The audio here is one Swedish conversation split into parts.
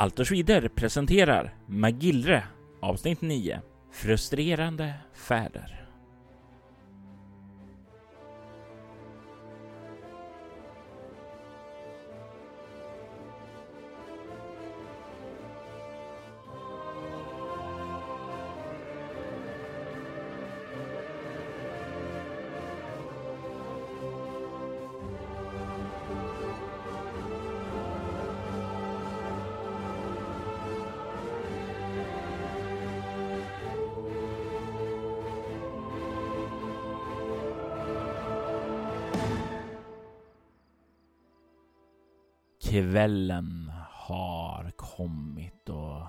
Altersvider presenterar Magillre avsnitt 9 Frustrerande färder. Kvällen har kommit och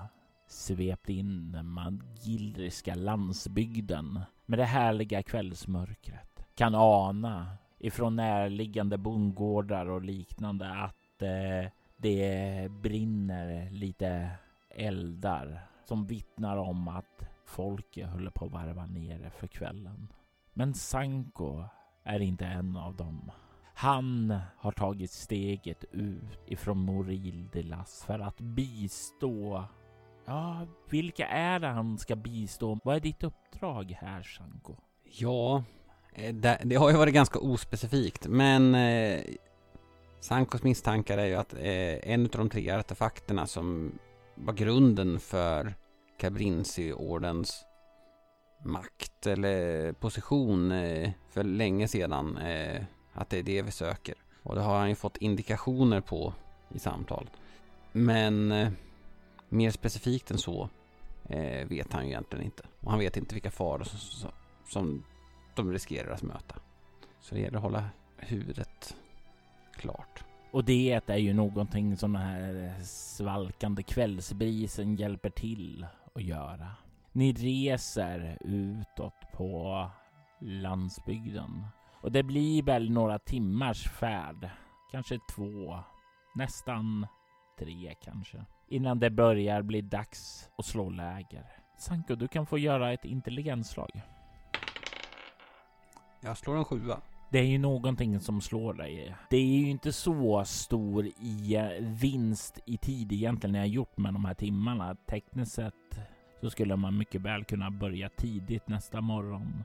svept in den magillriska landsbygden med det härliga kvällsmörkret. Kan ana ifrån närliggande bondgårdar och liknande att eh, det brinner lite eldar som vittnar om att folket håller på att varva ner för kvällen. Men Sanko är inte en av dem. Han har tagit steget ut ifrån Moril de Las för att bistå. Ja, vilka är det han ska bistå? Vad är ditt uppdrag här, Sanko? Ja, eh, det, det har ju varit ganska ospecifikt, men eh, Sankos misstankar är ju att eh, en av de tre artefakterna som var grunden för Cabrinci-ordens makt eller position eh, för länge sedan eh, att det är det vi söker. Och det har han ju fått indikationer på i samtal. Men eh, mer specifikt än så eh, vet han ju egentligen inte. Och han vet inte vilka faror som, som de riskerar att möta. Så det gäller att hålla huvudet klart. Och det är ju någonting som den här svalkande kvällsbrisen hjälper till att göra. Ni reser utåt på landsbygden och det blir väl några timmars färd. Kanske två, nästan tre kanske. Innan det börjar bli dags att slå läger. Sanko, du kan få göra ett intelligensslag. Jag slår en sjua. Det är ju någonting som slår dig. Det är ju inte så stor i vinst i tid egentligen jag gjort med de här timmarna. Tekniskt sett så skulle man mycket väl kunna börja tidigt nästa morgon.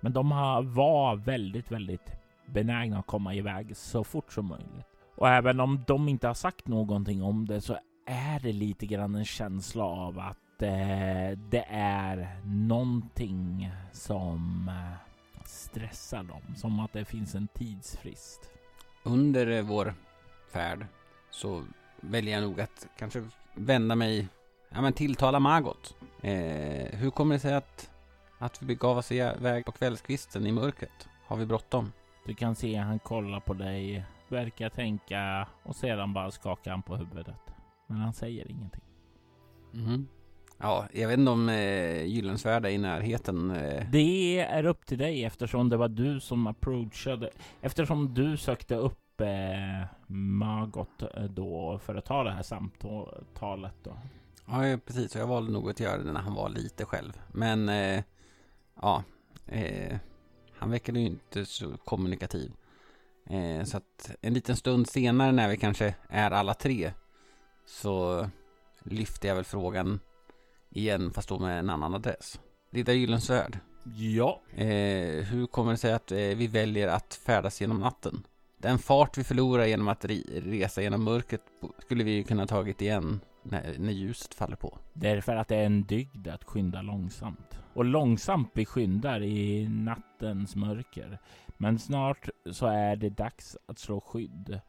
Men de var väldigt, väldigt benägna att komma iväg så fort som möjligt. Och även om de inte har sagt någonting om det så är det lite grann en känsla av att eh, det är någonting som eh, stressar dem. Som att det finns en tidsfrist. Under eh, vår färd så väljer jag nog att kanske vända mig, ja men tilltala Margot. Eh, hur kommer det sig att att vi begav oss iväg på kvällskvisten i mörkret. Har vi bråttom? Du kan se han kollar på dig, verkar tänka och sedan bara skakar han på huvudet. Men han säger ingenting. Mm. Ja, jag vet inte om eh, Gyllensvärd är i närheten. Eh. Det är upp till dig eftersom det var du som approachade. Eftersom du sökte upp eh, Margot eh, då för att ta det här samtalet då. Ja, precis. Så jag valde nog att göra det när han var lite själv. Men eh, ja, eh, han verkade ju inte så kommunikativ. Eh, så att en liten stund senare när vi kanske är alla tre så lyfter jag väl frågan igen fast då med en annan adress. Lilla Gyllensvärd. Ja. Eh, hur kommer det sig att eh, vi väljer att färdas genom natten? Den fart vi förlorar genom att resa genom mörkret skulle vi ju kunna tagit igen när, när ljuset faller på. Därför att det är en dygd att skynda långsamt. Och långsamt vi skyndar i nattens mörker. Men snart så är det dags att slå skydd.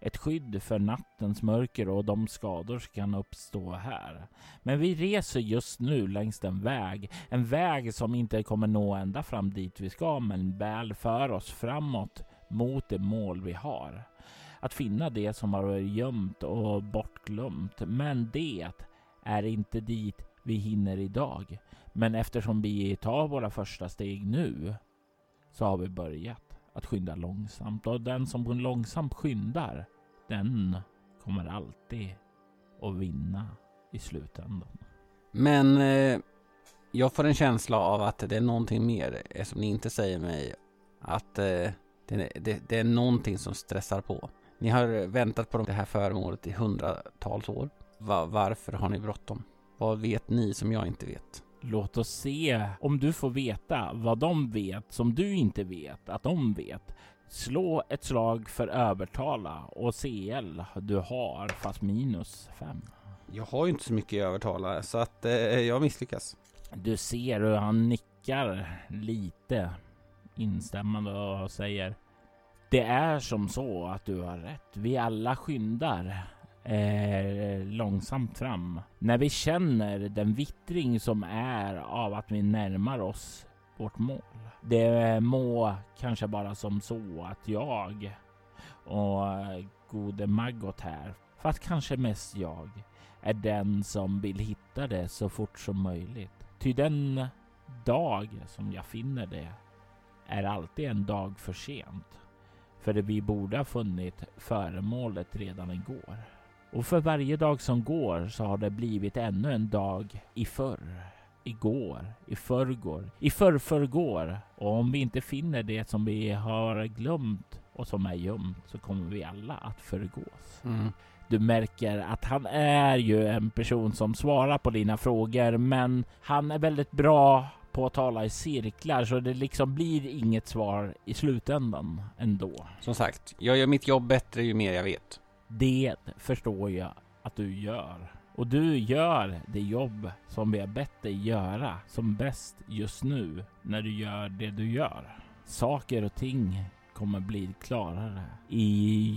Ett skydd för nattens mörker och de skador som kan uppstå här. Men vi reser just nu längs en väg. En väg som inte kommer nå ända fram dit vi ska men väl för oss framåt mot det mål vi har att finna det som har varit gömt och bortglömt. Men det är inte dit vi hinner idag. Men eftersom vi tar våra första steg nu så har vi börjat att skynda långsamt och den som långsamt skyndar den kommer alltid att vinna i slutändan. Men eh, jag får en känsla av att det är någonting mer eh, eftersom ni inte säger mig att eh, det, det, det är någonting som stressar på. Ni har väntat på det här föremålet i hundratals år. Va, varför har ni bråttom? Vad vet ni som jag inte vet? Låt oss se om du får veta vad de vet som du inte vet att de vet. Slå ett slag för övertala och CL du har fast minus 5. Jag har ju inte så mycket övertalare så att eh, jag misslyckas. Du ser hur han nickar lite instämmande och säger det är som så att du har rätt. Vi alla skyndar eh, långsamt fram. När vi känner den vittring som är av att vi närmar oss vårt mål. Det må kanske bara som så att jag och gode Maggot här, fast kanske mest jag, är den som vill hitta det så fort som möjligt. Ty den dag som jag finner det är alltid en dag för sent. För vi borde ha funnit föremålet redan igår. Och för varje dag som går så har det blivit ännu en dag i förr. Igår, i förrgår, i förrförrgår. Och om vi inte finner det som vi har glömt och som är gömt så kommer vi alla att förgås. Mm. Du märker att han är ju en person som svarar på dina frågor, men han är väldigt bra på att tala i cirklar så det liksom blir inget svar i slutändan ändå. Som sagt, jag gör mitt jobb bättre ju mer jag vet. Det förstår jag att du gör. Och du gör det jobb som vi har bett dig göra som bäst just nu när du gör det du gör. Saker och ting kommer bli klarare i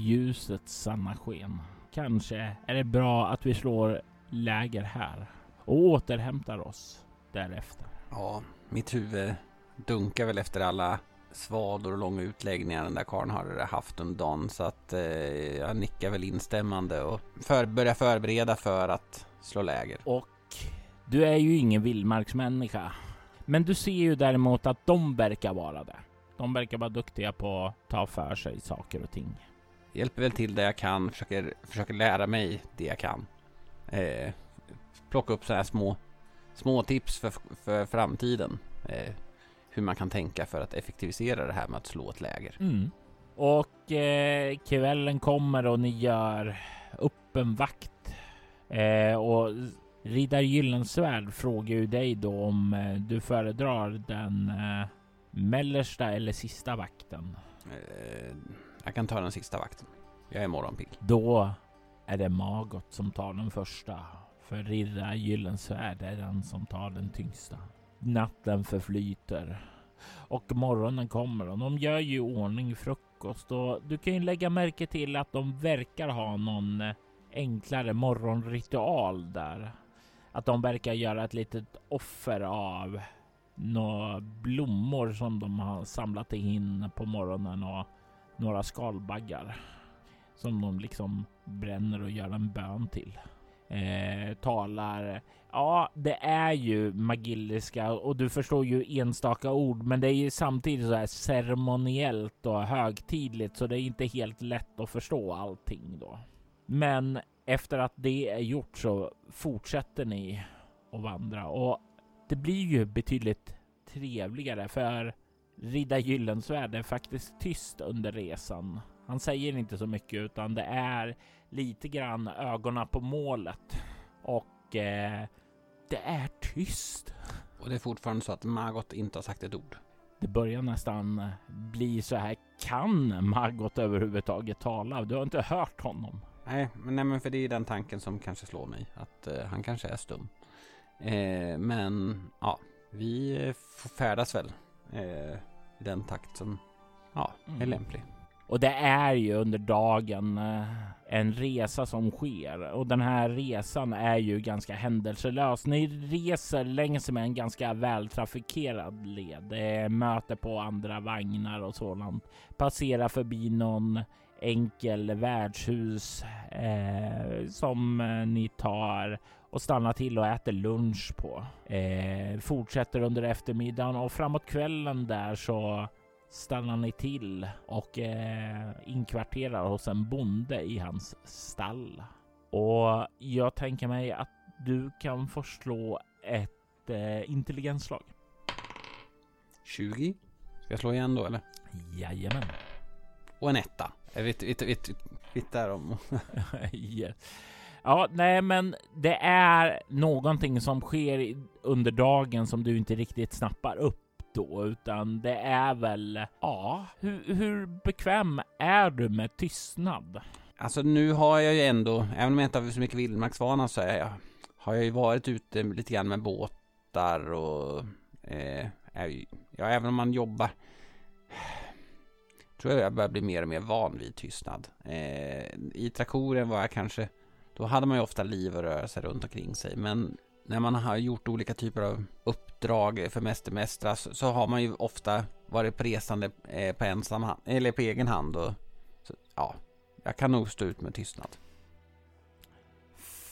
ljusets sanna sken. Kanske är det bra att vi slår läger här och återhämtar oss därefter. Ja, mitt huvud dunkar väl efter alla svador och långa utläggningar den där karln har haft under dagen. Så att eh, jag nickar väl instämmande och för, börjar förbereda för att slå läger. Och du är ju ingen vildmarksmänniska. Men du ser ju däremot att de verkar vara det. De verkar vara duktiga på att ta för sig saker och ting. Hjälper väl till där jag kan, försöker, försöker lära mig det jag kan. Eh, plocka upp sådana här små, små tips för, för framtiden. Eh, hur man kan tänka för att effektivisera det här med att slå ett läger. Mm. Och eh, kvällen kommer och ni gör upp en vakt. Eh, och Riddar Gyllensvärd frågar ju dig då om eh, du föredrar den eh, mellersta eller sista vakten. Eh, jag kan ta den sista vakten. Jag är morgonpigg. Då är det Magot som tar den första. För Riddar Gyllensvärd är den som tar den tyngsta. Natten förflyter och morgonen kommer och de gör ju i ordning frukost och du kan ju lägga märke till att de verkar ha någon eh, enklare morgonritual där. Att de verkar göra ett litet offer av några blommor som de har samlat in på morgonen och några skalbaggar som de liksom bränner och gör en bön till. Eh, talar. Ja, det är ju magilliska och du förstår ju enstaka ord, men det är ju samtidigt så här ceremoniellt och högtidligt, så det är inte helt lätt att förstå allting då. Men efter att det är gjort så fortsätter ni att vandra och det blir ju betydligt trevligare för Ridda Gyllensvärd är faktiskt tyst under resan. Han säger inte så mycket utan det är lite grann ögonen på målet och eh, det är tyst. Och det är fortfarande så att Margot inte har sagt ett ord. Det börjar nästan bli så här. Kan Margot överhuvudtaget tala? Du har inte hört honom. Nej, men, nej, men för det är den tanken som kanske slår mig. Att eh, han kanske är stum. Eh, men ja, vi får färdas väl eh, i den takt som ja, är Mm. lämplig. Och det är ju under dagen eh, en resa som sker och den här resan är ju ganska händelselös. Ni reser längs med en ganska vältrafikerad led. möter på andra vagnar och sådant. Passerar förbi någon enkel värdshus eh, som eh, ni tar och stannar till och äter lunch på. Eh, fortsätter under eftermiddagen och framåt kvällen där så stannar ni till och eh, inkvarterar hos en bonde i hans stall. Och jag tänker mig att du kan få slå ett eh, intelligensslag. 20. Ska jag slå igen då eller? Jajamän. Och en etta. Jag vet, vet, vet, vet där om. yes. Ja, nej, men det är någonting som sker under dagen som du inte riktigt snappar upp då, utan det är väl, ja, hur, hur bekväm är du med tystnad? Alltså nu har jag ju ändå, även om jag inte har så mycket vildmarksvana så är jag, har jag ju varit ute lite grann med båtar och eh, är, ja, även om man jobbar tror jag jag börjar bli mer och mer van vid tystnad. Eh, I Trakoren var jag kanske, då hade man ju ofta liv och rörelse runt omkring sig, men när man har gjort olika typer av uppdrag för mästermästrar så, så har man ju ofta varit på resande eh, på ensam hand, eller på egen hand och så, ja, jag kan nog stå ut med tystnad.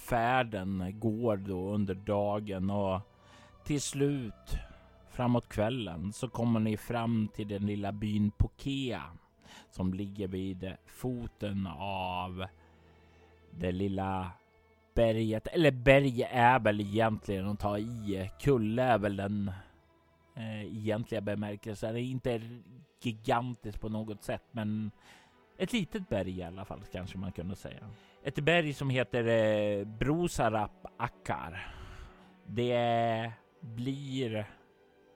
Färden går då under dagen och till slut framåt kvällen så kommer ni fram till den lilla byn Pokea som ligger vid foten av det lilla berget. Eller berg är väl egentligen att ta i. Kulle är väl den eh, egentliga bemärkelsen. Det är inte gigantiskt på något sätt, men ett litet berg i alla fall kanske man kunde säga. Ett berg som heter eh, Brosarap Akkar. Det blir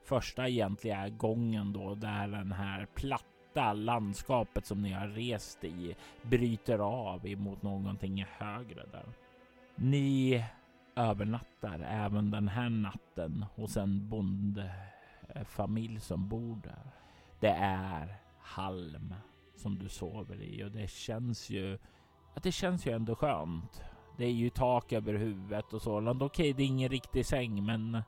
första egentliga gången då där den här platta landskapet som ni har rest i bryter av emot någonting högre där. Ni övernattar även den här natten hos en bondfamilj som bor där. Det är halm som du sover i och det känns ju att det känns ju ändå skönt. Det är ju tak över huvudet och så. Okej, okay, det är ingen riktig säng, men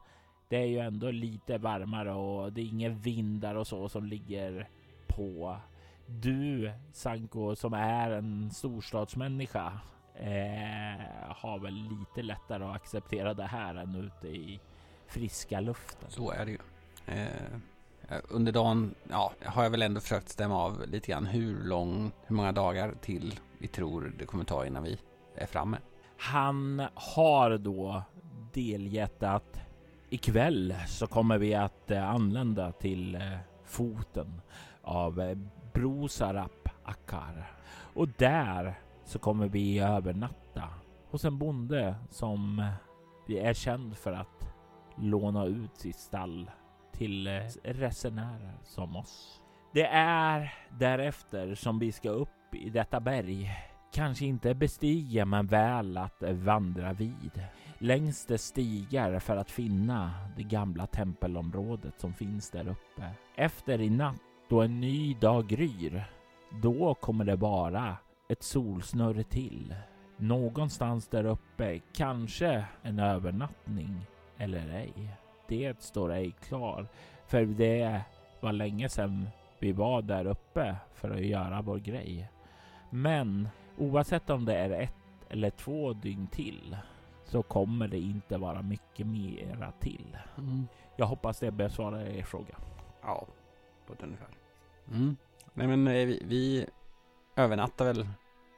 det är ju ändå lite varmare och det är inga vindar och så som ligger på. Du Sanko som är en storstadsmänniska eh, har väl lite lättare att acceptera det här än ute i friska luften. Så är det ju. Eh, under dagen ja, har jag väl ändå försökt stämma av lite grann hur lång, hur många dagar till vi tror det kommer ta innan vi är framme. Han har då delgett att ikväll så kommer vi att eh, anlända till eh, foten av eh, Brosarap Akar och där så kommer vi övernatta hos en bonde som vi är känd för att låna ut sitt stall till eh, resenärer som oss. Det är därefter som vi ska upp i detta berg. Kanske inte bestiga men väl att vandra vid längs dess stigar för att finna det gamla tempelområdet som finns där uppe. Efter i natt då en ny dag gryr, då kommer det vara ett solsnöre till. Någonstans där uppe, kanske en övernattning eller ej. Det står ej klar, för det var länge sedan vi var där uppe för att göra vår grej. Men oavsett om det är ett eller två dygn till så kommer det inte vara mycket mera till. Mm. Jag hoppas det besvarar er fråga. Ja, på ett ungefär. Mm. Nej men eh, vi, vi övernattar väl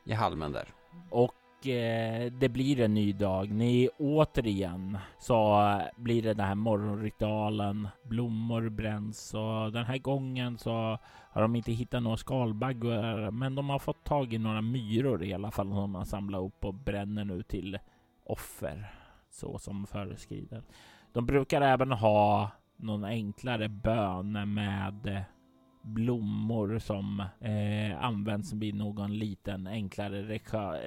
i halmen där. Och eh, det blir en ny dag. Ni återigen så blir det den här morgonritualen. Blommor bränns och den här gången så har de inte hittat några skalbaggar, men de har fått tag i några myror i alla fall som man samlar upp och bränner nu till offer så som föreskriver. De brukar även ha någon enklare bön med blommor som eh, används vid någon liten enklare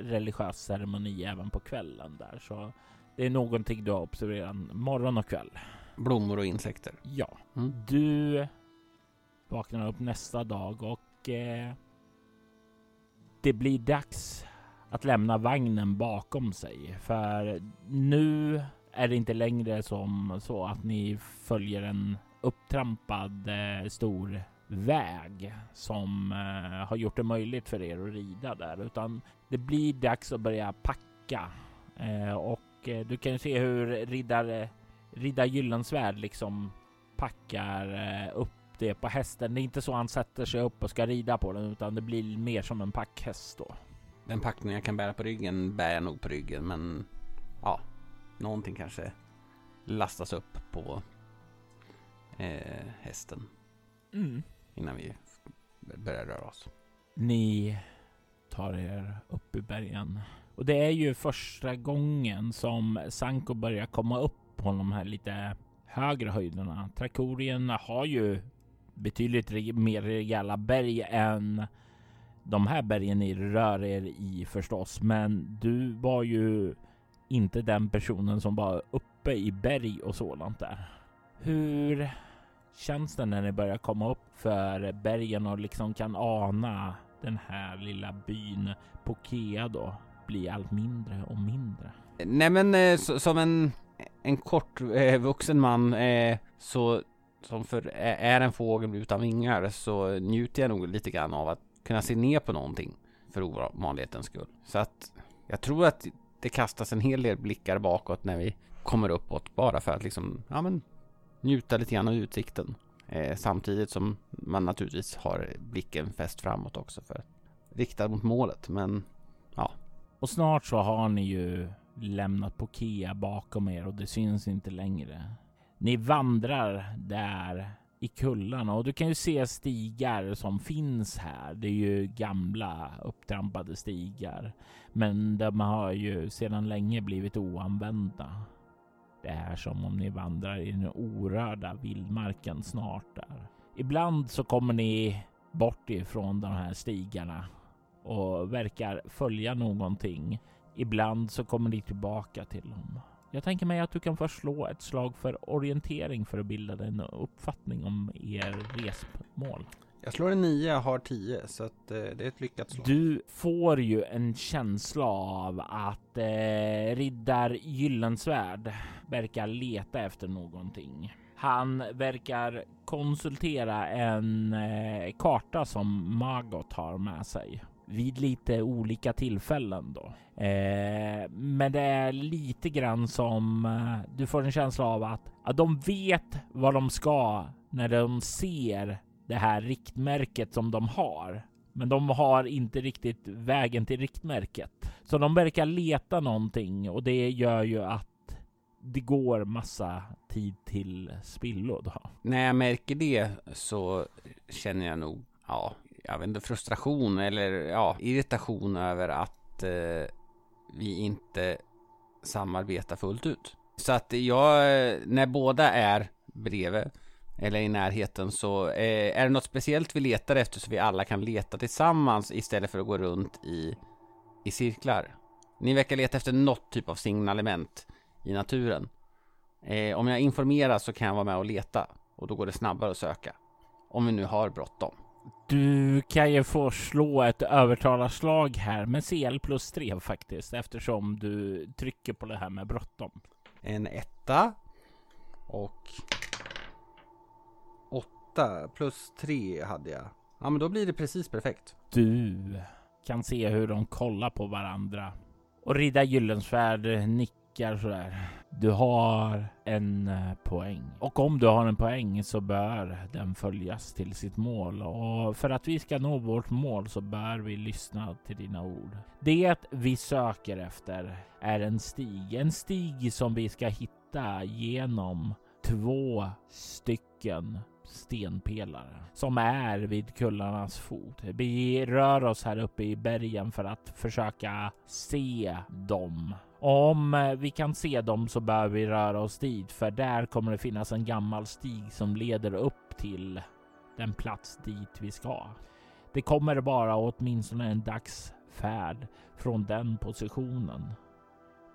religiös ceremoni även på kvällen där. Så det är någonting du har observerat morgon och kväll. Blommor och insekter? Ja. Mm. Du vaknar upp nästa dag och eh, det blir dags att lämna vagnen bakom sig. För nu är det inte längre som så att ni följer en upptrampad eh, stor väg som eh, har gjort det möjligt för er att rida där, utan det blir dags att börja packa. Eh, och eh, du kan se hur riddare, riddar Gyllensvärd liksom packar upp det på hästen. Det är inte så han sätter sig upp och ska rida på den, utan det blir mer som en packhäst då. Den packning jag kan bära på ryggen bär jag nog på ryggen men ja, någonting kanske lastas upp på eh, hästen. Mm. Innan vi börjar röra oss. Ni tar er upp i bergen. Och det är ju första gången som Sanko börjar komma upp på de här lite högre höjderna. Trakorien har ju betydligt mer rejäla berg än de här bergen ni rör er i förstås. Men du var ju inte den personen som var uppe i berg och sådant där. Hur känns det när ni börjar komma upp för bergen och liksom kan ana den här lilla byn Pokea då bli allt mindre och mindre? Nej men eh, så, som en, en kort eh, vuxen man eh, så som för är en fågel utan vingar så njuter jag nog lite grann av att kunna se ner på någonting för ovanlighetens skull. Så att jag tror att det kastas en hel del blickar bakåt när vi kommer uppåt bara för att liksom, ja men njuta lite grann av utsikten. Eh, samtidigt som man naturligtvis har blicken fäst framåt också för riktad mot målet. Men ja. Och snart så har ni ju lämnat Pokea bakom er och det syns inte längre. Ni vandrar där i kullarna och du kan ju se stigar som finns här. Det är ju gamla upptrampade stigar, men de har ju sedan länge blivit oanvända. Det är som om ni vandrar i den orörda vildmarken snart där. Ibland så kommer ni bort ifrån de här stigarna och verkar följa någonting. Ibland så kommer ni tillbaka till dem. Jag tänker mig att du kan först slå ett slag för orientering för att bilda dig en uppfattning om er resmål. Jag slår en 9, jag har 10 så att, eh, det är ett lyckat slag. Du får ju en känsla av att eh, riddar Gyllensvärd verkar leta efter någonting. Han verkar konsultera en eh, karta som Magot har med sig vid lite olika tillfällen då. Eh, men det är lite grann som eh, du får en känsla av att, att de vet vad de ska när de ser det här riktmärket som de har. Men de har inte riktigt vägen till riktmärket. Så de verkar leta någonting och det gör ju att det går massa tid till spillo då. När jag märker det så känner jag nog, ja, jag vet inte, frustration eller ja, irritation över att eh, vi inte samarbetar fullt ut. Så att jag, när båda är bredvid eller i närheten så eh, är det något speciellt vi letar efter så vi alla kan leta tillsammans istället för att gå runt i, i cirklar. Ni verkar leta efter något typ av signalement i naturen. Eh, om jag informerar så kan jag vara med och leta och då går det snabbare att söka. Om vi nu har bråttom. Du kan ju få slå ett övertalarslag här med CL plus 3 faktiskt eftersom du trycker på det här med bråttom. En etta och 8 plus tre hade jag. Ja men då blir det precis perfekt. Du kan se hur de kollar på varandra och Ridda Gyllensvärd nickar sådär. Du har en eh, poäng och om du har en poäng så bör den följas till sitt mål och för att vi ska nå vårt mål så bör vi lyssna till dina ord. Det vi söker efter är en stig, en stig som vi ska hitta genom två stycken stenpelare som är vid kullarnas fot. Vi rör oss här uppe i bergen för att försöka se dem om vi kan se dem så bör vi röra oss dit för där kommer det finnas en gammal stig som leder upp till den plats dit vi ska. Det kommer bara åtminstone en dags färd från den positionen.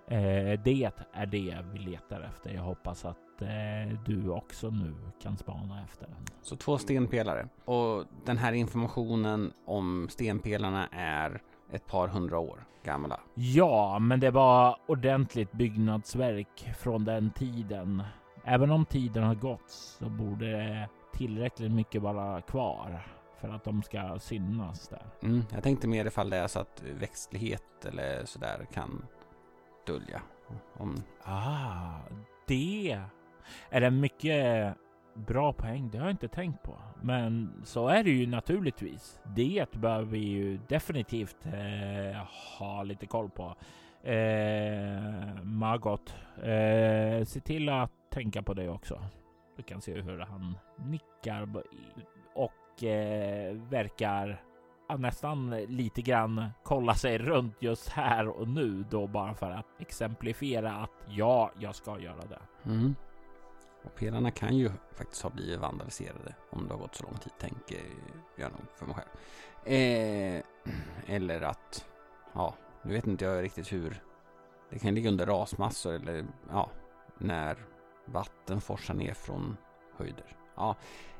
Eh, det är det vi letar efter. Jag hoppas att eh, du också nu kan spana efter den. Så två stenpelare och den här informationen om stenpelarna är ett par hundra år gamla. Ja, men det var ordentligt byggnadsverk från den tiden. Även om tiden har gått så borde tillräckligt mycket vara kvar för att de ska synas där. Mm, jag tänkte mer ifall det är så att växtlighet eller sådär kan dölja. Om... Ah, det är en mycket Bra poäng, det har jag inte tänkt på. Men så är det ju naturligtvis. Det bör vi ju definitivt eh, ha lite koll på. Eh, Margot, eh, se till att tänka på det också. Du kan se hur han nickar och eh, verkar nästan lite grann kolla sig runt just här och nu då bara för att exemplifiera att ja, jag ska göra det. Mm. Och pelarna kan ju faktiskt ha blivit vandaliserade om det har gått så lång tid, tänker jag nog för mig själv. Eh, eller att, ja, nu vet inte jag riktigt hur. Det kan ligga under rasmassor eller ja, när vatten forsar ner från höjder. Ja,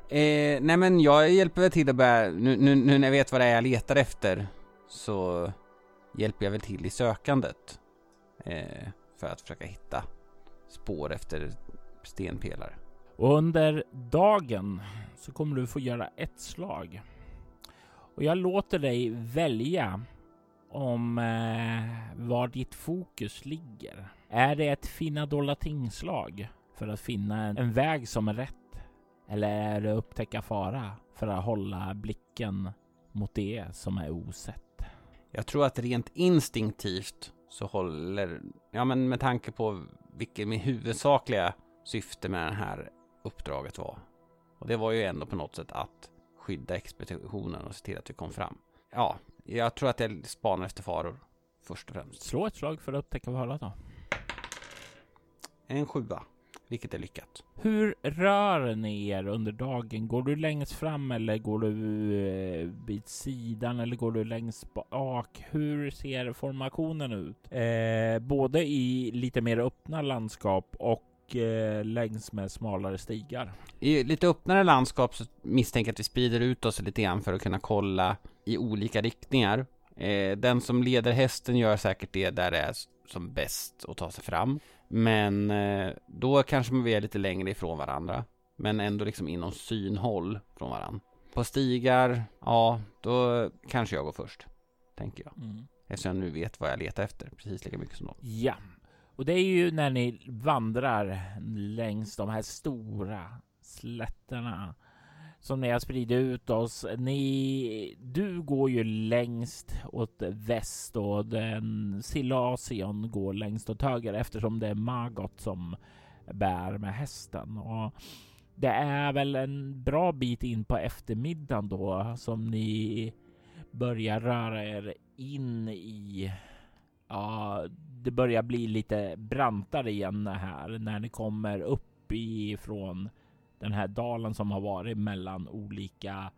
eh, nej men jag hjälper väl till att börja, nu, nu, nu när jag vet vad det är jag letar efter så hjälper jag väl till i sökandet. Eh, för att försöka hitta spår efter stenpelare. Och under dagen så kommer du få göra ett slag. Och jag låter dig välja om eh, var ditt fokus ligger. Är det ett finna dolda tingslag för att finna en, en väg som är rätt? Eller är det upptäcka fara för att hålla blicken mot det som är osett? Jag tror att rent instinktivt så håller, ja men med tanke på vilket min huvudsakliga syfte med det här uppdraget var. Och det var ju ändå på något sätt att skydda expeditionen och se till att vi kom fram. Ja, jag tror att jag spanar efter faror först och främst. Slå ett slag för att upptäcka fara då. En sjua, vilket är lyckat. Hur rör ni er under dagen? Går du längst fram eller går du eh, vid sidan eller går du längst bak? Hur ser formationen ut? Eh, både i lite mer öppna landskap och längs med smalare stigar. I lite öppnare landskap så misstänker jag att vi sprider ut oss lite grann för att kunna kolla i olika riktningar. Eh, den som leder hästen gör säkert det där det är som bäst att ta sig fram. Men eh, då kanske vi är lite längre ifrån varandra. Men ändå liksom inom synhåll från varandra. På stigar, ja, då kanske jag går först. Tänker jag. Mm. Eftersom jag nu vet vad jag letar efter. Precis lika mycket som de. Ja, och det är ju när ni vandrar längs de här stora slätterna som ni har spridit ut oss. Ni, du går ju längst åt väst och den Silasion går längst åt höger eftersom det är Magot som bär med hästen. Och det är väl en bra bit in på eftermiddagen då som ni börjar röra er in i Ja, det börjar bli lite brantare igen här när ni kommer upp ifrån den här dalen som har varit mellan olika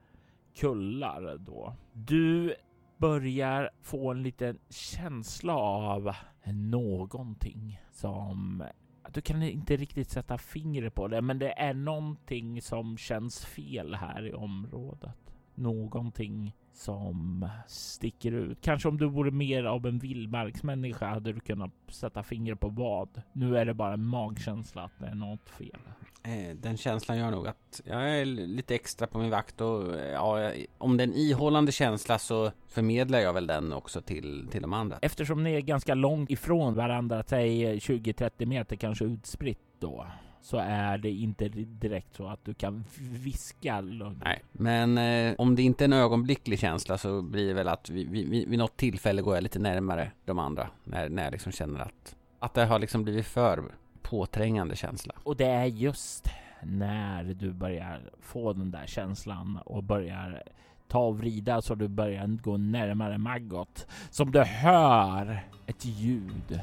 kullar då. Du börjar få en liten känsla av någonting som du kan inte riktigt sätta fingret på det, men det är någonting som känns fel här i området. Någonting som sticker ut. Kanske om du vore mer av en vildmarksmänniska hade du kunnat sätta fingret på vad. Nu är det bara en magkänsla att det är något fel. Eh, den känslan gör nog att jag är lite extra på min vakt och ja, om det är en ihållande känsla så förmedlar jag väl den också till, till de andra. Eftersom ni är ganska långt ifrån varandra, säg 20-30 meter kanske utspritt då, så är det inte direkt så att du kan viska lugnt. Nej, men eh, om det inte är en ögonblicklig känsla så blir det väl att vi, vi, vid något tillfälle går jag lite närmare de andra när, när jag liksom känner att, att det har liksom blivit för påträngande känsla. Och det är just när du börjar få den där känslan och börjar ta och vrida så du börjar gå närmare Maggot som du hör ett ljud.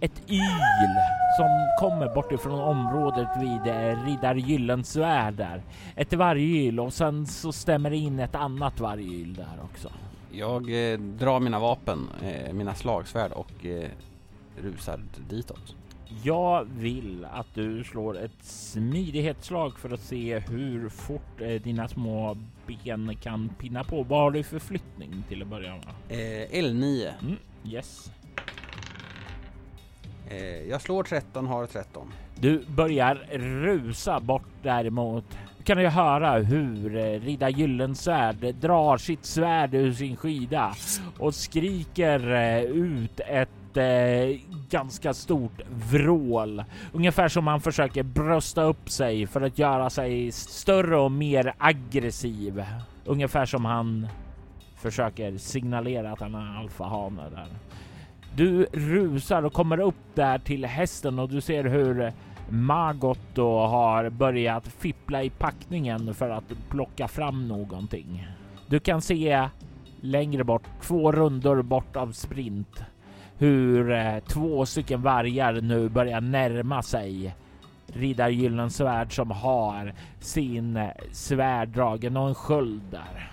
Ett yl som kommer bortifrån området vid Riddar Gyllensvärd där. Ett vargyl och sen så stämmer det in ett annat vargyl där också. Jag eh, drar mina vapen, eh, mina slagsvärd och eh, rusar ditåt. Jag vill att du slår ett smidighetsslag för att se hur fort eh, dina små ben kan pinna på. Vad har du för flyttning till att börja med? Eh, L9. Mm, yes. Eh, jag slår 13, har 13. Du börjar rusa bort däremot. Du kan ju höra hur eh, Ridda Gyllensvärd drar sitt svärd ur sin skida och skriker eh, ut ett eh, ganska stort vrål. Ungefär som han försöker brösta upp sig för att göra sig större och mer aggressiv. Ungefär som han försöker signalera att han är alfahane där. Du rusar och kommer upp där till hästen och du ser hur Margot då har börjat fippla i packningen för att plocka fram någonting. Du kan se längre bort, två rundor bort av sprint, hur eh, två stycken vargar nu börjar närma sig riddar Gyllensvärd som har sin eh, svärd dragen och en sköld där.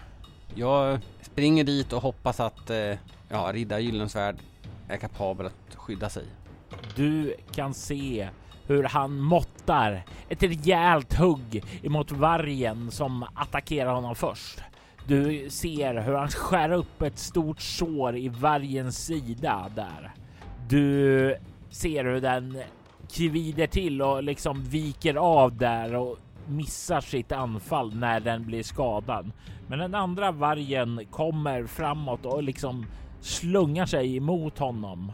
Jag springer dit och hoppas att eh, ja, riddar Gyllensvärd är kapabel att skydda sig. Du kan se hur han måttar ett rejält hugg emot vargen som attackerar honom först. Du ser hur han skär upp ett stort sår i vargens sida där. Du ser hur den kvider till och liksom viker av där och missar sitt anfall när den blir skadad. Men den andra vargen kommer framåt och liksom slungar sig emot honom.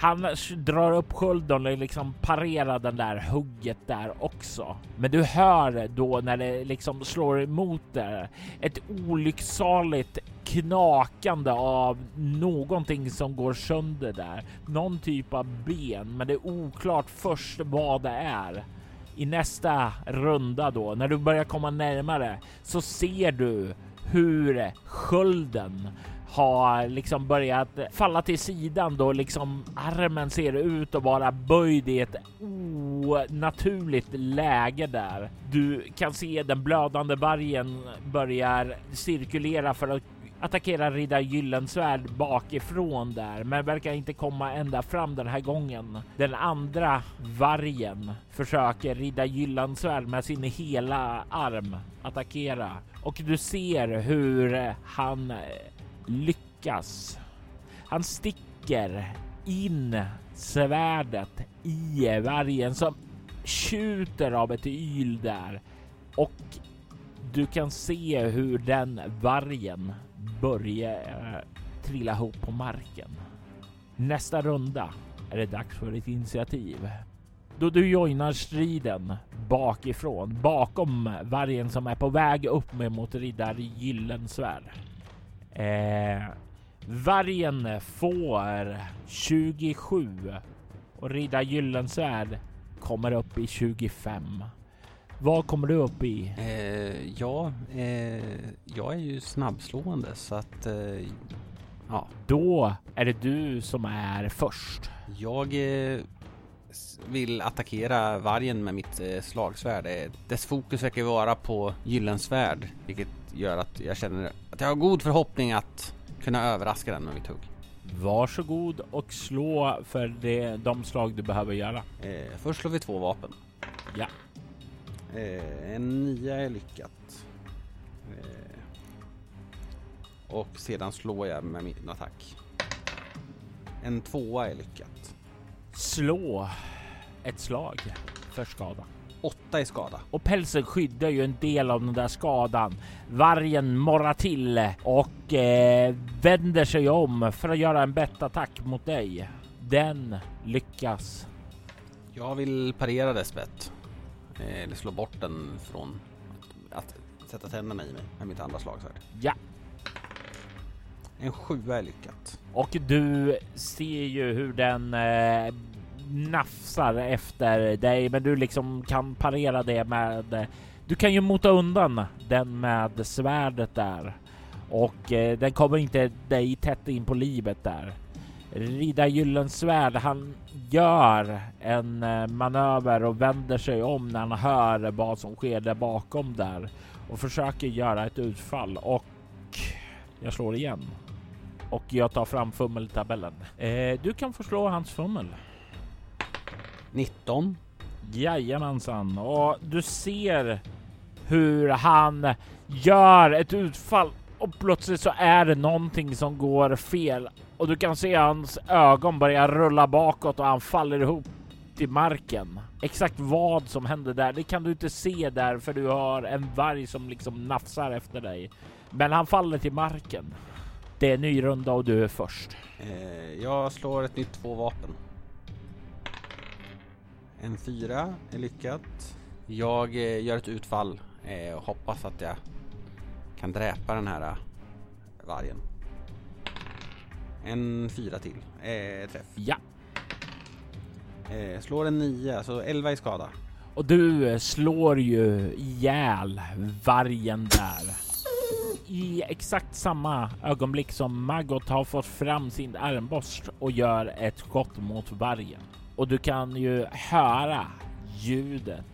Han drar upp skölden och liksom parerar den där hugget där också. Men du hör då när det liksom slår emot där ett olycksaligt knakande av någonting som går sönder där. Någon typ av ben, men det är oklart först vad det är. I nästa runda då, när du börjar komma närmare, så ser du hur skölden har liksom börjat falla till sidan då liksom armen ser ut att vara böjd i ett onaturligt läge där. Du kan se den blödande vargen börjar cirkulera för att attackera riddar Gyllensvärd bakifrån där, men verkar inte komma ända fram den här gången. Den andra vargen försöker riddar Gyllensvärd med sin hela arm attackera och du ser hur han lyckas. Han sticker in svärdet i vargen som tjuter av ett yl där och du kan se hur den vargen börjar eh, trilla ihop på marken. Nästa runda är det dags för ett initiativ. Då du joinar striden bakifrån, bakom vargen som är på väg upp mot Riddar Gyllensvärd. Eh, vargen får 27 och riddar Gyllensvärd kommer upp i 25. Vad kommer du upp i? Eh, ja, eh, jag är ju snabbslående så att eh, ja. Då är det du som är först. Jag eh, vill attackera vargen med mitt eh, slagsvärd. Eh, dess fokus verkar vara på Gyllensvärd, vilket gör att jag känner att jag har god förhoppning att kunna överraska den med mitt hugg. Varsågod och slå för det, de slag du behöver göra. Eh, först slår vi två vapen. Ja. Eh, en nia är lyckat. Eh, och sedan slår jag med min attack. En tvåa är lyckat. Slå ett slag för skada. Åtta i skada. Och pälsen skyddar ju en del av den där skadan. Vargen morrar till och eh, vänder sig om för att göra en bettattack mot dig. Den lyckas. Jag vill parera dess bett. Eh, eller slå bort den från att, att sätta tänderna i mig med mitt andra slagsvärd. Ja. En sjua är lyckat. Och du ser ju hur den eh, nafsar efter dig, men du liksom kan parera det med... Du kan ju mota undan den med svärdet där och eh, den kommer inte dig tätt in på livet där. Rida Gyllensvärd, han gör en eh, manöver och vänder sig om när han hör vad som sker där bakom där och försöker göra ett utfall och jag slår igen. Och jag tar fram fummeltabellen. Eh, du kan få slå hans fummel. 19. Jajamensan, och du ser hur han gör ett utfall och plötsligt så är det någonting som går fel och du kan se hans ögon börja rulla bakåt och han faller ihop till marken. Exakt vad som händer där, det kan du inte se där för du har en varg som liksom nafsar efter dig. Men han faller till marken. Det är ny runda och du är först. Eh, jag slår ett nytt två vapen. En fyra är lyckat. Jag eh, gör ett utfall eh, och hoppas att jag kan dräpa den här eh, vargen. En fyra till. Eh, träff. Ja. Eh, slår en nio, så elva i skada. Och du slår ju ihjäl vargen där. i exakt samma ögonblick som Maggot har fått fram sin armborst och gör ett skott mot vargen. Och du kan ju höra ljudet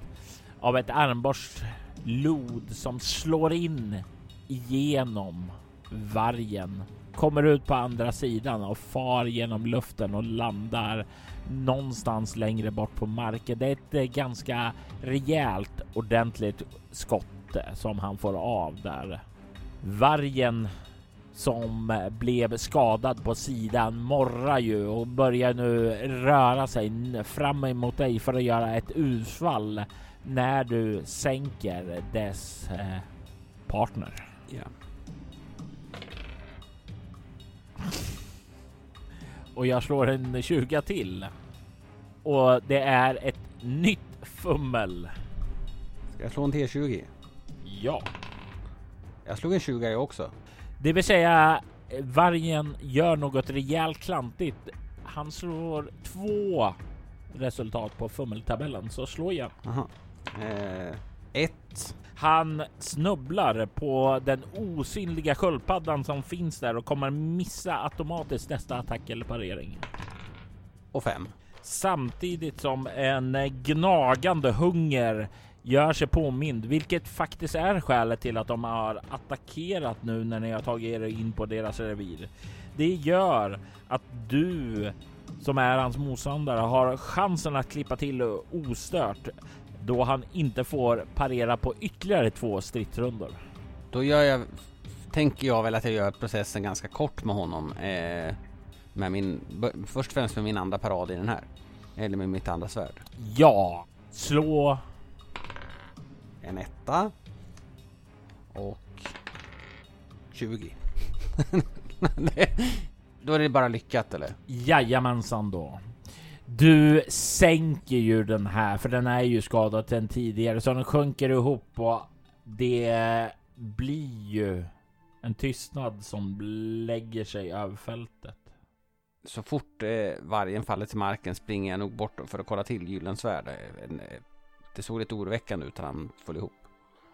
av ett armborstlod som slår in igenom vargen, kommer ut på andra sidan och far genom luften och landar någonstans längre bort på marken. Det är ett eh, ganska rejält ordentligt skott eh, som han får av där. Vargen som blev skadad på sidan morrar ju och börjar nu röra sig fram emot dig för att göra ett utfall när du sänker dess eh, partner. Ja. Och jag slår en 20 till. Och det är ett nytt fummel. Ska jag slå en T20? Ja. Jag slog en 20 jag också. Det vill säga vargen gör något rejält klantigt. Han slår två resultat på fummeltabellen, så slå igen. Eh, ett. Han snubblar på den osynliga sköldpaddan som finns där och kommer missa automatiskt nästa attack eller parering. Och fem. Samtidigt som en gnagande hunger gör sig påmind, vilket faktiskt är skälet till att de har attackerat nu när ni har tagit er in på deras revir. Det gör att du som är hans motståndare har chansen att klippa till ostört då han inte får parera på ytterligare två stridsrundor. Då gör jag, tänker jag väl att jag gör processen ganska kort med honom. Eh, med min, först och främst med min andra parad i den här. Eller med mitt andra svärd. Ja, slå. En etta. Och 20. då är det bara lyckat eller? Jajamensan då. Du sänker ju den här, för den är ju skadad sen tidigare, så den sjunker ihop och det blir ju en tystnad som lägger sig över fältet. Så fort eh, vargen faller till marken springer jag nog bort för att kolla till Gyllensvärd. Eh, det såg lite oroväckande ut när han föll ihop.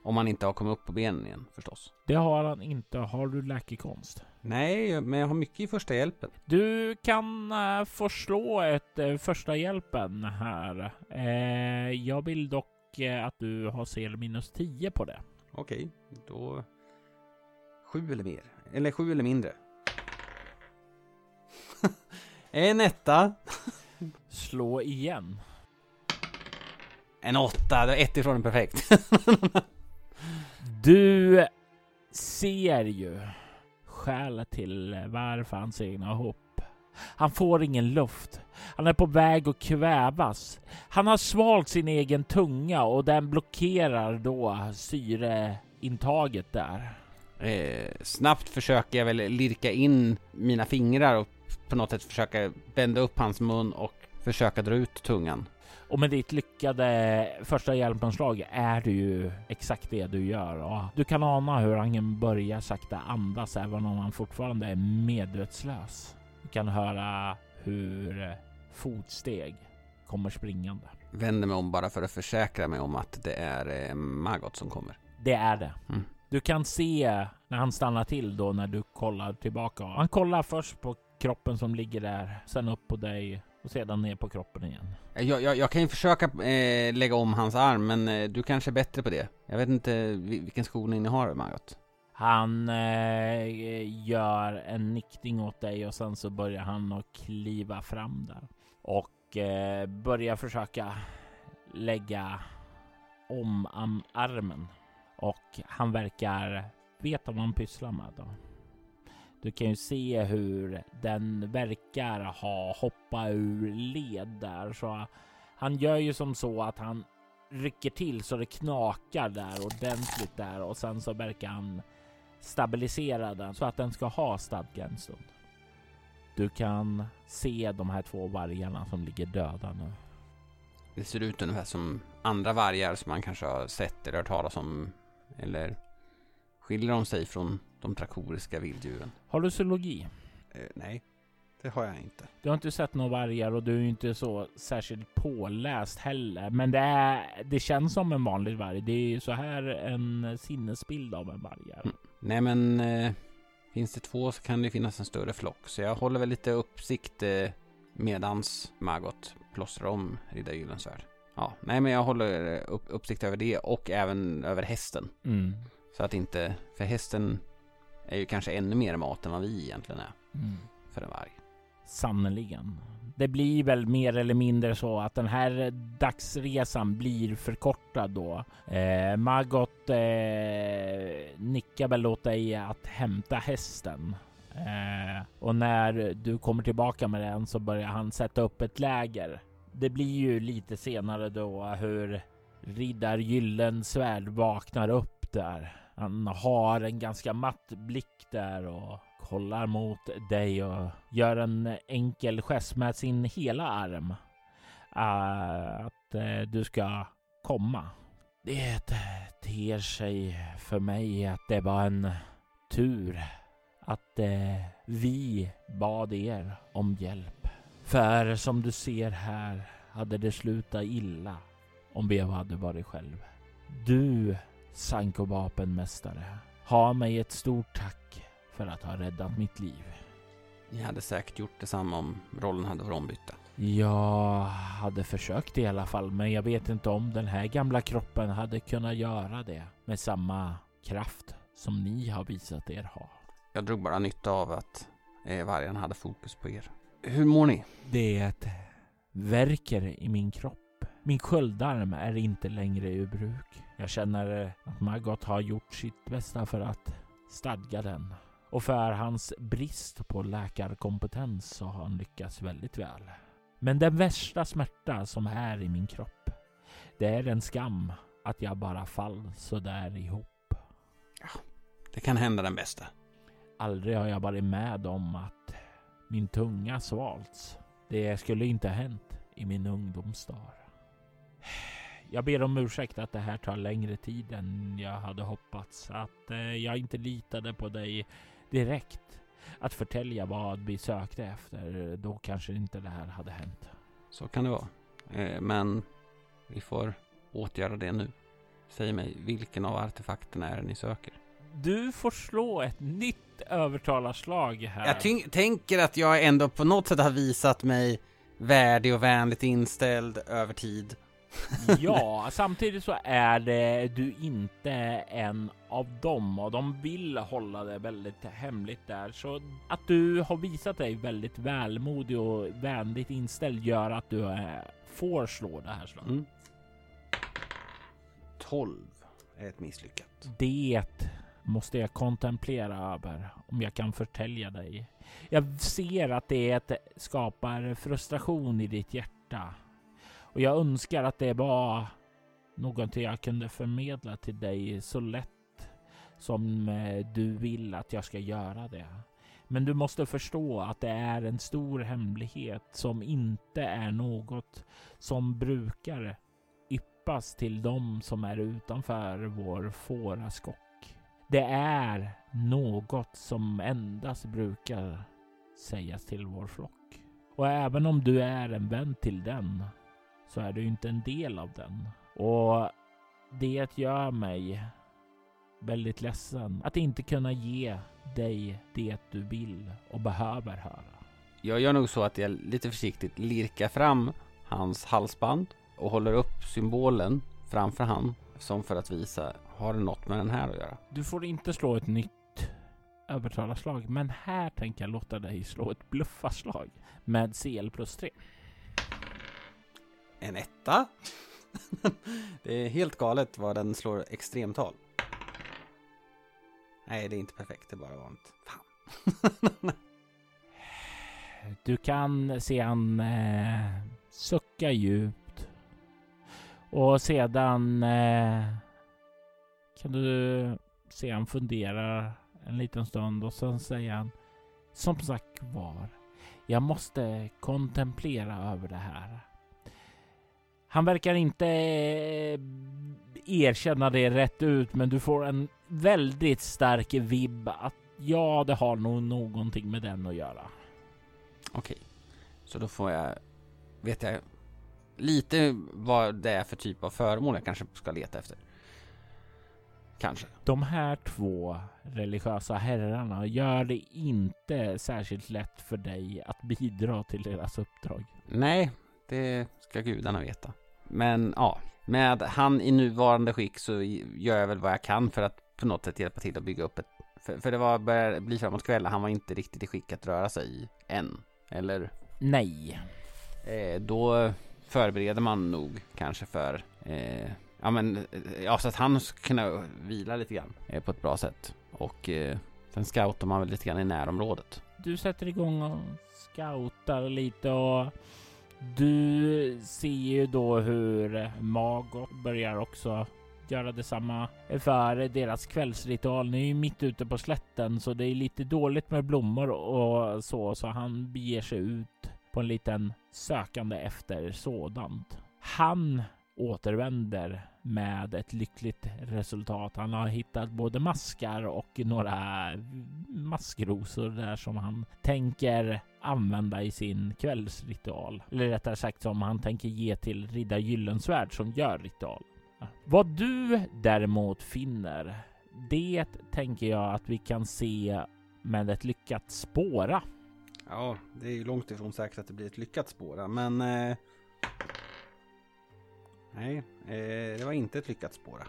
Om han inte har kommit upp på benen igen förstås. Det har han inte. Har du läkekonst? Nej, men jag har mycket i första hjälpen. Du kan uh, få slå ett uh, första hjälpen här. Uh, jag vill dock att du har CL minus 10 på det. Okej, då sju eller mer. Eller sju eller mindre. en etta. Slå igen. En åtta, det är ett ifrån en perfekt. du ser ju skälet till varför han segnar ihop. Han får ingen luft. Han är på väg att kvävas. Han har svalt sin egen tunga och den blockerar då syreintaget där. Eh, snabbt försöker jag väl lirka in mina fingrar och på något sätt försöka bända upp hans mun och försöka dra ut tungan. Och med ditt lyckade första hjälpanslag är det ju exakt det du gör. Och du kan ana hur han börjar sakta andas även om han fortfarande är medvetslös. Du kan höra hur fotsteg kommer springande. Vänder mig om bara för att försäkra mig om att det är eh, Magot som kommer. Det är det. Mm. Du kan se när han stannar till då när du kollar tillbaka. Han kollar först på kroppen som ligger där, sen upp på dig och sedan ner på kroppen igen. Jag, jag, jag kan ju försöka eh, lägga om hans arm, men eh, du kanske är bättre på det. Jag vet inte vilken skolning ni har, Margot. Han eh, gör en nickning åt dig och sen så börjar han att kliva fram där och eh, börjar försöka lägga om armen och han verkar veta vad han pysslar med. Då. Du kan ju se hur den verkar ha hoppat ur led där, så han gör ju som så att han rycker till så det knakar där ordentligt där och sen så verkar han stabilisera den så att den ska ha stadga en stund. Du kan se de här två vargarna som ligger döda nu. Det ser ut ungefär som andra vargar som man kanske har sett eller hört talas om. Eller skiljer de sig från de trakoriska vilddjuren? Har du zoologi? Eh, nej, det har jag inte. Du har inte sett några vargar och du är inte så särskilt påläst heller. Men det, är, det känns som en vanlig varg. Det är så här en sinnesbild av en varg. Mm. Nej men eh, finns det två så kan det finnas en större flock. Så jag håller väl lite uppsikt eh, medans Margot plåstrar om Riddar Gyllensvärd. Ja, nej men jag håller eh, upp, uppsikt över det och även över hästen. Mm. Så att inte, för hästen är ju kanske ännu mer mat än vad vi egentligen är Mm. för en varg. Sannerligen. Det blir väl mer eller mindre så att den här dagsresan blir förkortad då. Eh, Margot eh, nickar väl åt dig att hämta hästen. Eh, och när du kommer tillbaka med den så börjar han sätta upp ett läger. Det blir ju lite senare då hur Riddar Gyllensvärd vaknar upp där. Han har en ganska matt blick där och kollar mot dig och gör en enkel gest med sin hela arm. Uh, att uh, du ska komma. Det ter sig för mig att det var en tur att uh, vi bad er om hjälp. För som du ser här hade det slutat illa om vi hade varit själv. Du, Sanko vapenmästare, har mig ett stort tack för att ha räddat mitt liv. Ni hade säkert gjort detsamma om rollen hade varit ombytta. Jag hade försökt i alla fall, men jag vet inte om den här gamla kroppen hade kunnat göra det med samma kraft som ni har visat er ha. Jag drog bara nytta av att eh, vargen hade fokus på er. Hur mår ni? Det verkar i min kropp. Min sköldarm är inte längre ur bruk. Jag känner att Margot har gjort sitt bästa för att stadga den. Och för hans brist på läkarkompetens så har han lyckats väldigt väl. Men den värsta smärta som är i min kropp, det är en skam att jag bara fall sådär ihop. Det kan hända den bästa. Aldrig har jag varit med om att min tunga svalts. Det skulle inte ha hänt i min ungdomsdag. Jag ber om ursäkt att det här tar längre tid än jag hade hoppats. Att eh, jag inte litade på dig direkt. Att förtälja vad vi sökte efter. Då kanske inte det här hade hänt. Så kan det vara. Eh, men vi får åtgärda det nu. Säg mig, vilken av artefakterna är det ni söker? Du får slå ett nytt övertalarslag här. Jag tänker att jag ändå på något sätt har visat mig värdig och vänligt inställd över tid. ja, samtidigt så är det du inte en av dem och de vill hålla det väldigt hemligt där. Så att du har visat dig väldigt välmodig och vänligt inställd gör att du eh, får slå det här slaget. Mm. 12 är ett misslyckat. Det måste jag kontemplera över om jag kan förtälja dig. Jag ser att det skapar frustration i ditt hjärta och jag önskar att det var någonting jag kunde förmedla till dig så lätt som eh, du vill att jag ska göra det. Men du måste förstå att det är en stor hemlighet som inte är något som brukar yppas till dem som är utanför vår fåraskock. Det är något som endast brukar sägas till vår flock. Och även om du är en vän till den så är du inte en del av den. Och det gör mig väldigt ledsen att inte kunna ge dig det du vill och behöver höra. Jag gör nog så att jag lite försiktigt lirkar fram hans halsband och håller upp symbolen framför han som för att visa, har det något med den här att göra? Du får inte slå ett nytt övertalarslag, men här tänker jag låta dig slå ett bluffarslag med CL plus 3. En etta? det är helt galet vad den slår extremtal. Nej, det är inte perfekt, det är bara vanligt. Fan. du kan se han eh, sucka djupt. Och sedan eh, kan du se han fundera en liten stund och sen säger han Som sagt var, jag måste kontemplera över det här. Han verkar inte eh, erkänna det rätt ut, men du får en väldigt stark vibb att ja, det har nog någonting med den att göra. Okej. Så då får jag... Vet jag lite vad det är för typ av föremål jag kanske ska leta efter. Kanske. De här två religiösa herrarna gör det inte särskilt lätt för dig att bidra till deras uppdrag. Nej, det ska gudarna veta. Men ja, med han i nuvarande skick så gör jag väl vad jag kan för att på något sätt hjälpa till att bygga upp ett... För, för det var börjar bli framåt kvällen, han var inte riktigt i skick att röra sig än. Eller? Nej. Eh, då förbereder man nog kanske för eh, ja men ja, så att han ska kunna vila lite grann eh, på ett bra sätt. Och eh, sen scoutar man väl lite grann i närområdet. Du sätter igång och scoutar lite och du ser ju då hur Magot börjar också göra detsamma för deras kvällsritual. Ni är ju mitt ute på slätten så det är lite dåligt med blommor och så, så han beger sig ut på en liten sökande efter sådant. Han återvänder med ett lyckligt resultat. Han har hittat både maskar och några maskrosor där som han tänker använda i sin kvällsritual. Eller rättare sagt som han tänker ge till riddar Gyllensvärd som gör ritual. Vad du däremot finner, det tänker jag att vi kan se med ett lyckat spåra. Ja, det är ju långt ifrån säkert att det blir ett lyckat spåra, men eh, Nej, eh, det var inte ett lyckat spåra.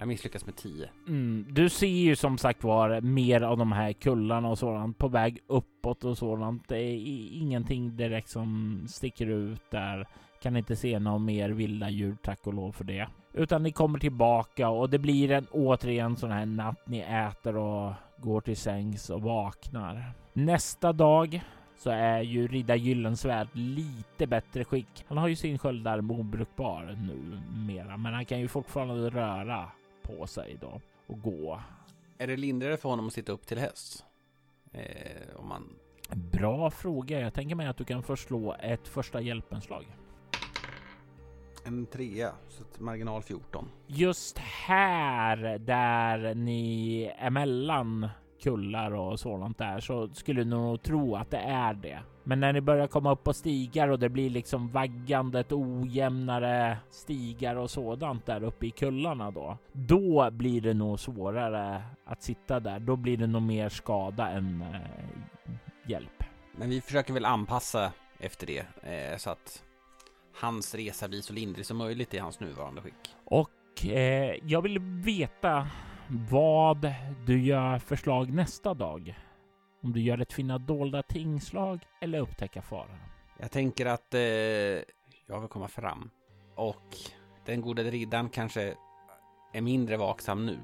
Jag misslyckas med 10. Mm, du ser ju som sagt var mer av de här kullarna och sådant på väg uppåt och sådant. Det är ingenting direkt som sticker ut där. Kan inte se några mer vilda djur, tack och lov för det. Utan ni kommer tillbaka och det blir en återigen sån här natt. Ni äter och går till sängs och vaknar. Nästa dag så är ju Ridda Gyllensvärd lite bättre skick. Han har ju sin sköldarm obrukbar nu mera, men han kan ju fortfarande röra på sig då och gå. Är det lindrigare för honom att sitta upp till häst? Eh, om man... Bra fråga. Jag tänker mig att du kan förslå ett första hjälpenslag. En trea, så marginal 14. Just här där ni emellan kullar och sådant där så skulle du nog tro att det är det. Men när ni börjar komma upp på stigar och det blir liksom vaggandet ojämnare stigar och sådant där uppe i kullarna då. Då blir det nog svårare att sitta där. Då blir det nog mer skada än eh, hjälp. Men vi försöker väl anpassa efter det eh, så att hans resa blir så lindrig som möjligt i hans nuvarande skick. Och eh, jag vill veta vad du gör förslag nästa dag. Om du gör ett finna dolda tingslag eller upptäcka fara. Jag tänker att eh, jag vill komma fram. Och den gode riddaren kanske är mindre vaksam nu.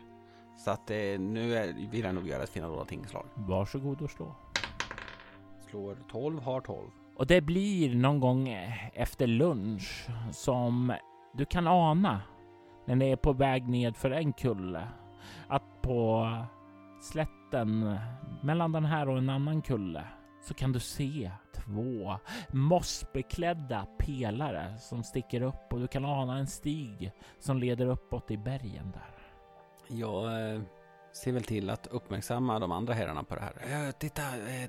Så att eh, nu är, vill jag nog göra ett finna dolda tingslag. Varsågod och slå. Slår 12, har 12. Och det blir någon gång efter lunch som du kan ana när ni är på väg ned för en kulle att på slätten mellan den här och en annan kulle så kan du se två mossbeklädda pelare som sticker upp och du kan ana en stig som leder uppåt i bergen där. Jag eh, ser väl till att uppmärksamma de andra herrarna på det här. Eh, titta, eh,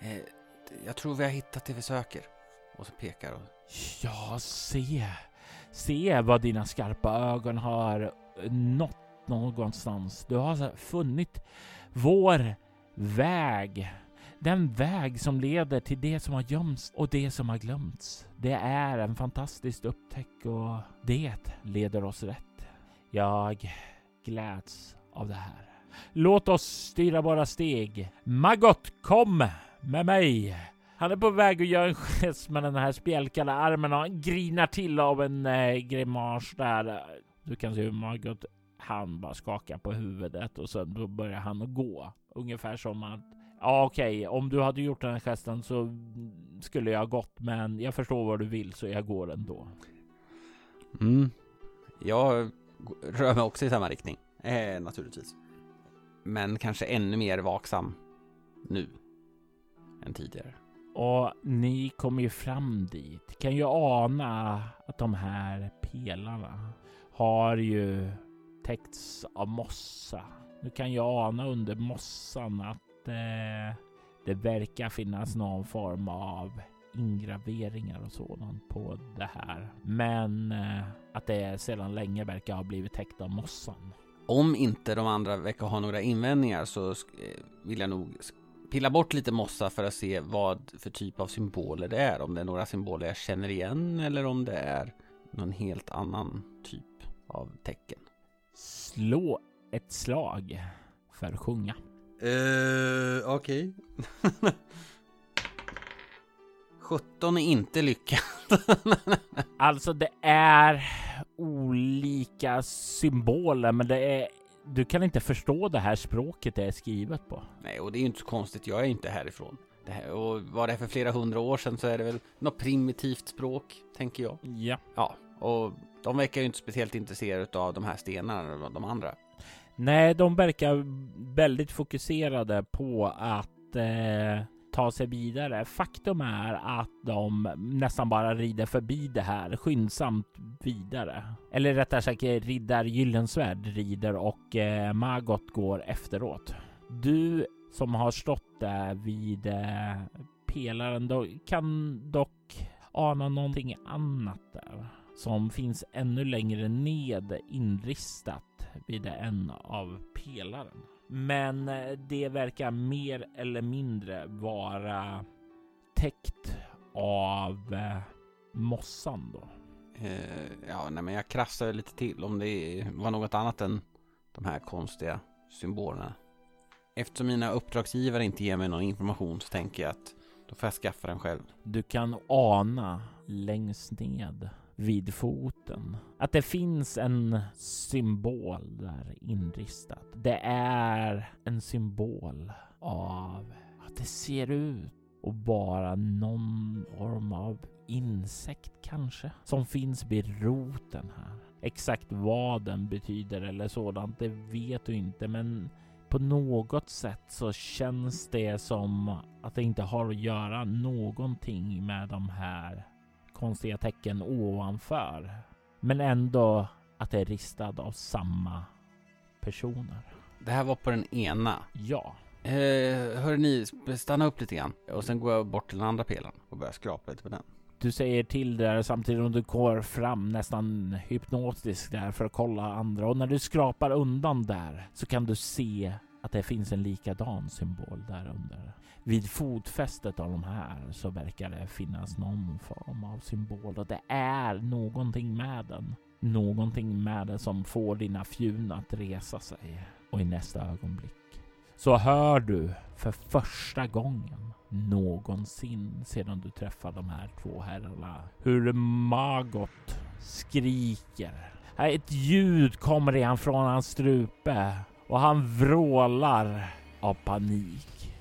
eh, jag tror vi har hittat det vi söker. Och så pekar och... Ja, se. Se vad dina skarpa ögon har nått någonstans. Du har funnit vår väg. Den väg som leder till det som har gömts och det som har glömts. Det är en fantastisk upptäck och det leder oss rätt. Jag gläds av det här. Låt oss styra våra steg. Maggot, kom med mig! Han är på väg att göra en gest med den här spjälkade armen och han grinar till av en eh, grimas där. Du kan se hur Margot han bara skakar på huvudet och sen då börjar han att gå. Ungefär som att ja, okej, okay, om du hade gjort den här gesten så skulle jag gått, men jag förstår vad du vill så jag går ändå. Mm. Jag rör mig också i samma riktning, eh, naturligtvis. Men kanske ännu mer vaksam nu än tidigare. Och ni kommer ju fram dit. Kan ju ana att de här pelarna har ju täckts av mossa. Nu kan jag ana under mossan att eh, Det verkar finnas någon form av ingraveringar och sådant på det här. Men eh, att det sedan länge verkar ha blivit täckt av mossan. Om inte de andra verkar ha några invändningar så eh, vill jag nog pilla bort lite mossa för att se vad för typ av symboler det är. Om det är några symboler jag känner igen eller om det är någon helt annan typ av tecken. Slå ett slag för sjunga. Uh, Okej. Okay. 17 är inte lyckat. alltså det är olika symboler men det är du kan inte förstå det här språket det är skrivet på. Nej, och det är ju inte så konstigt. Jag är inte härifrån. Det här, och var det för flera hundra år sedan så är det väl något primitivt språk, tänker jag. Ja. Ja, och de verkar ju inte speciellt intresserade av de här stenarna, de andra. Nej, de verkar väldigt fokuserade på att eh, ta sig vidare. Faktum är att de nästan bara rider förbi det här skyndsamt vidare. Eller rättare sagt eh, riddar Gyllensvärd rider och eh, Magot går efteråt. Du som har stått där vid eh, pelaren då, kan dock ana någonting annat där som finns ännu längre ned inristat vid en av pelaren. Men eh, det verkar mer eller mindre vara täckt av eh, mossan då. Eh, ja, nej, men jag krassar lite till om det var något annat än de här konstiga symbolerna. Eftersom mina uppdragsgivare inte ger mig någon information så tänker jag att då får jag skaffa den själv. Du kan ana längst ned vid foten. Att det finns en symbol där inristat. Det är en symbol av att det ser ut och bara någon form av insekt kanske som finns vid roten här. Exakt vad den betyder eller sådant, det vet du inte, men på något sätt så känns det som att det inte har att göra någonting med de här konstiga tecken ovanför. Men ändå att det är ristad av samma personer. Det här var på den ena? Ja. Eh, hör ni, stanna upp lite grann. Och sen går jag bort till den andra pelaren och börjar skrapa lite på den. Du säger till där samtidigt som du går fram nästan hypnotiskt där för att kolla andra och när du skrapar undan där så kan du se att det finns en likadan symbol där under. Vid fotfästet av de här så verkar det finnas någon form av symbol och det är någonting med den. Någonting med den som får dina fjun att resa sig och i nästa ögonblick så hör du för första gången någonsin sedan du träffade de här två herrarna hur Magot skriker. Ett ljud kommer igen från hans strupe och han vrålar av panik.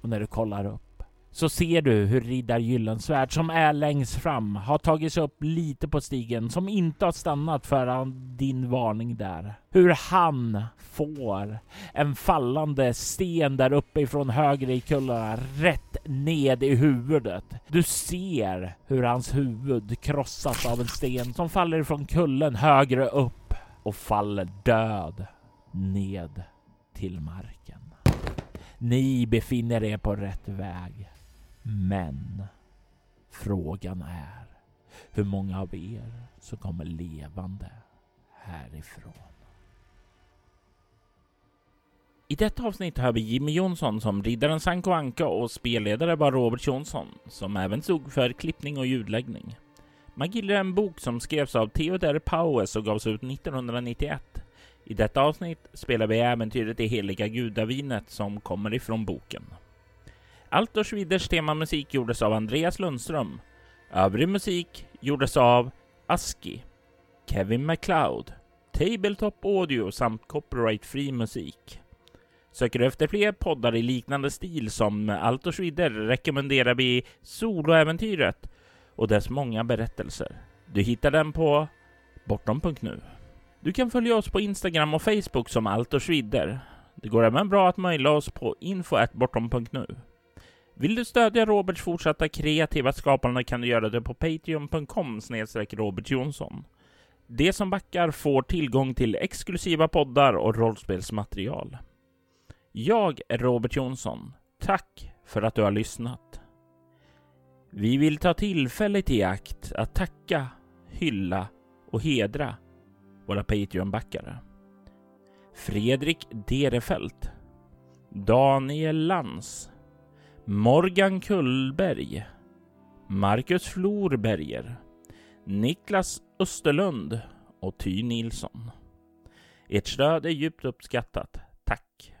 Och när du kollar upp så ser du hur riddar Gyllensvärd som är längst fram har tagits upp lite på stigen som inte har stannat för din varning där. Hur han får en fallande sten där uppe ifrån höger i kullarna rätt ned i huvudet. Du ser hur hans huvud krossas av en sten som faller ifrån kullen högre upp och faller död ned till marken. Ni befinner er på rätt väg. Men frågan är hur många av er som kommer levande härifrån. I detta avsnitt har vi Jimmy Jonsson som riddaren Sanko Anka och spelledare var Robert Jonsson som även stod för klippning och ljudläggning. Man gillar en bok som skrevs av Theodor Paues och gavs ut 1991. I detta avsnitt spelar vi äventyret Det heliga gudavinet som kommer ifrån boken. Altors Schwiders temamusik gjordes av Andreas Lundström. Övrig musik gjordes av Aski, Kevin MacLeod, Tabletop Audio samt copyright-fri musik. Söker du efter fler poddar i liknande stil som Altors Schwider rekommenderar vi Soloäventyret och dess många berättelser. Du hittar den på bortom.nu. Du kan följa oss på Instagram och Facebook som Altors Vidder. Det går även bra att mejla oss på info.bortom.nu. Vill du stödja Roberts fortsatta kreativa skapande kan du göra det på patreon.com Robert Jonsson. De som backar får tillgång till exklusiva poddar och rollspelsmaterial. Jag är Robert Jonsson. Tack för att du har lyssnat. Vi vill ta tillfället i akt att tacka, hylla och hedra våra Patreon-backare. Fredrik Derefelt, Daniel Lans, Morgan Kullberg, Marcus Florberger, Niklas Österlund och Ty Nilsson. Ert stöd är djupt uppskattat. Tack.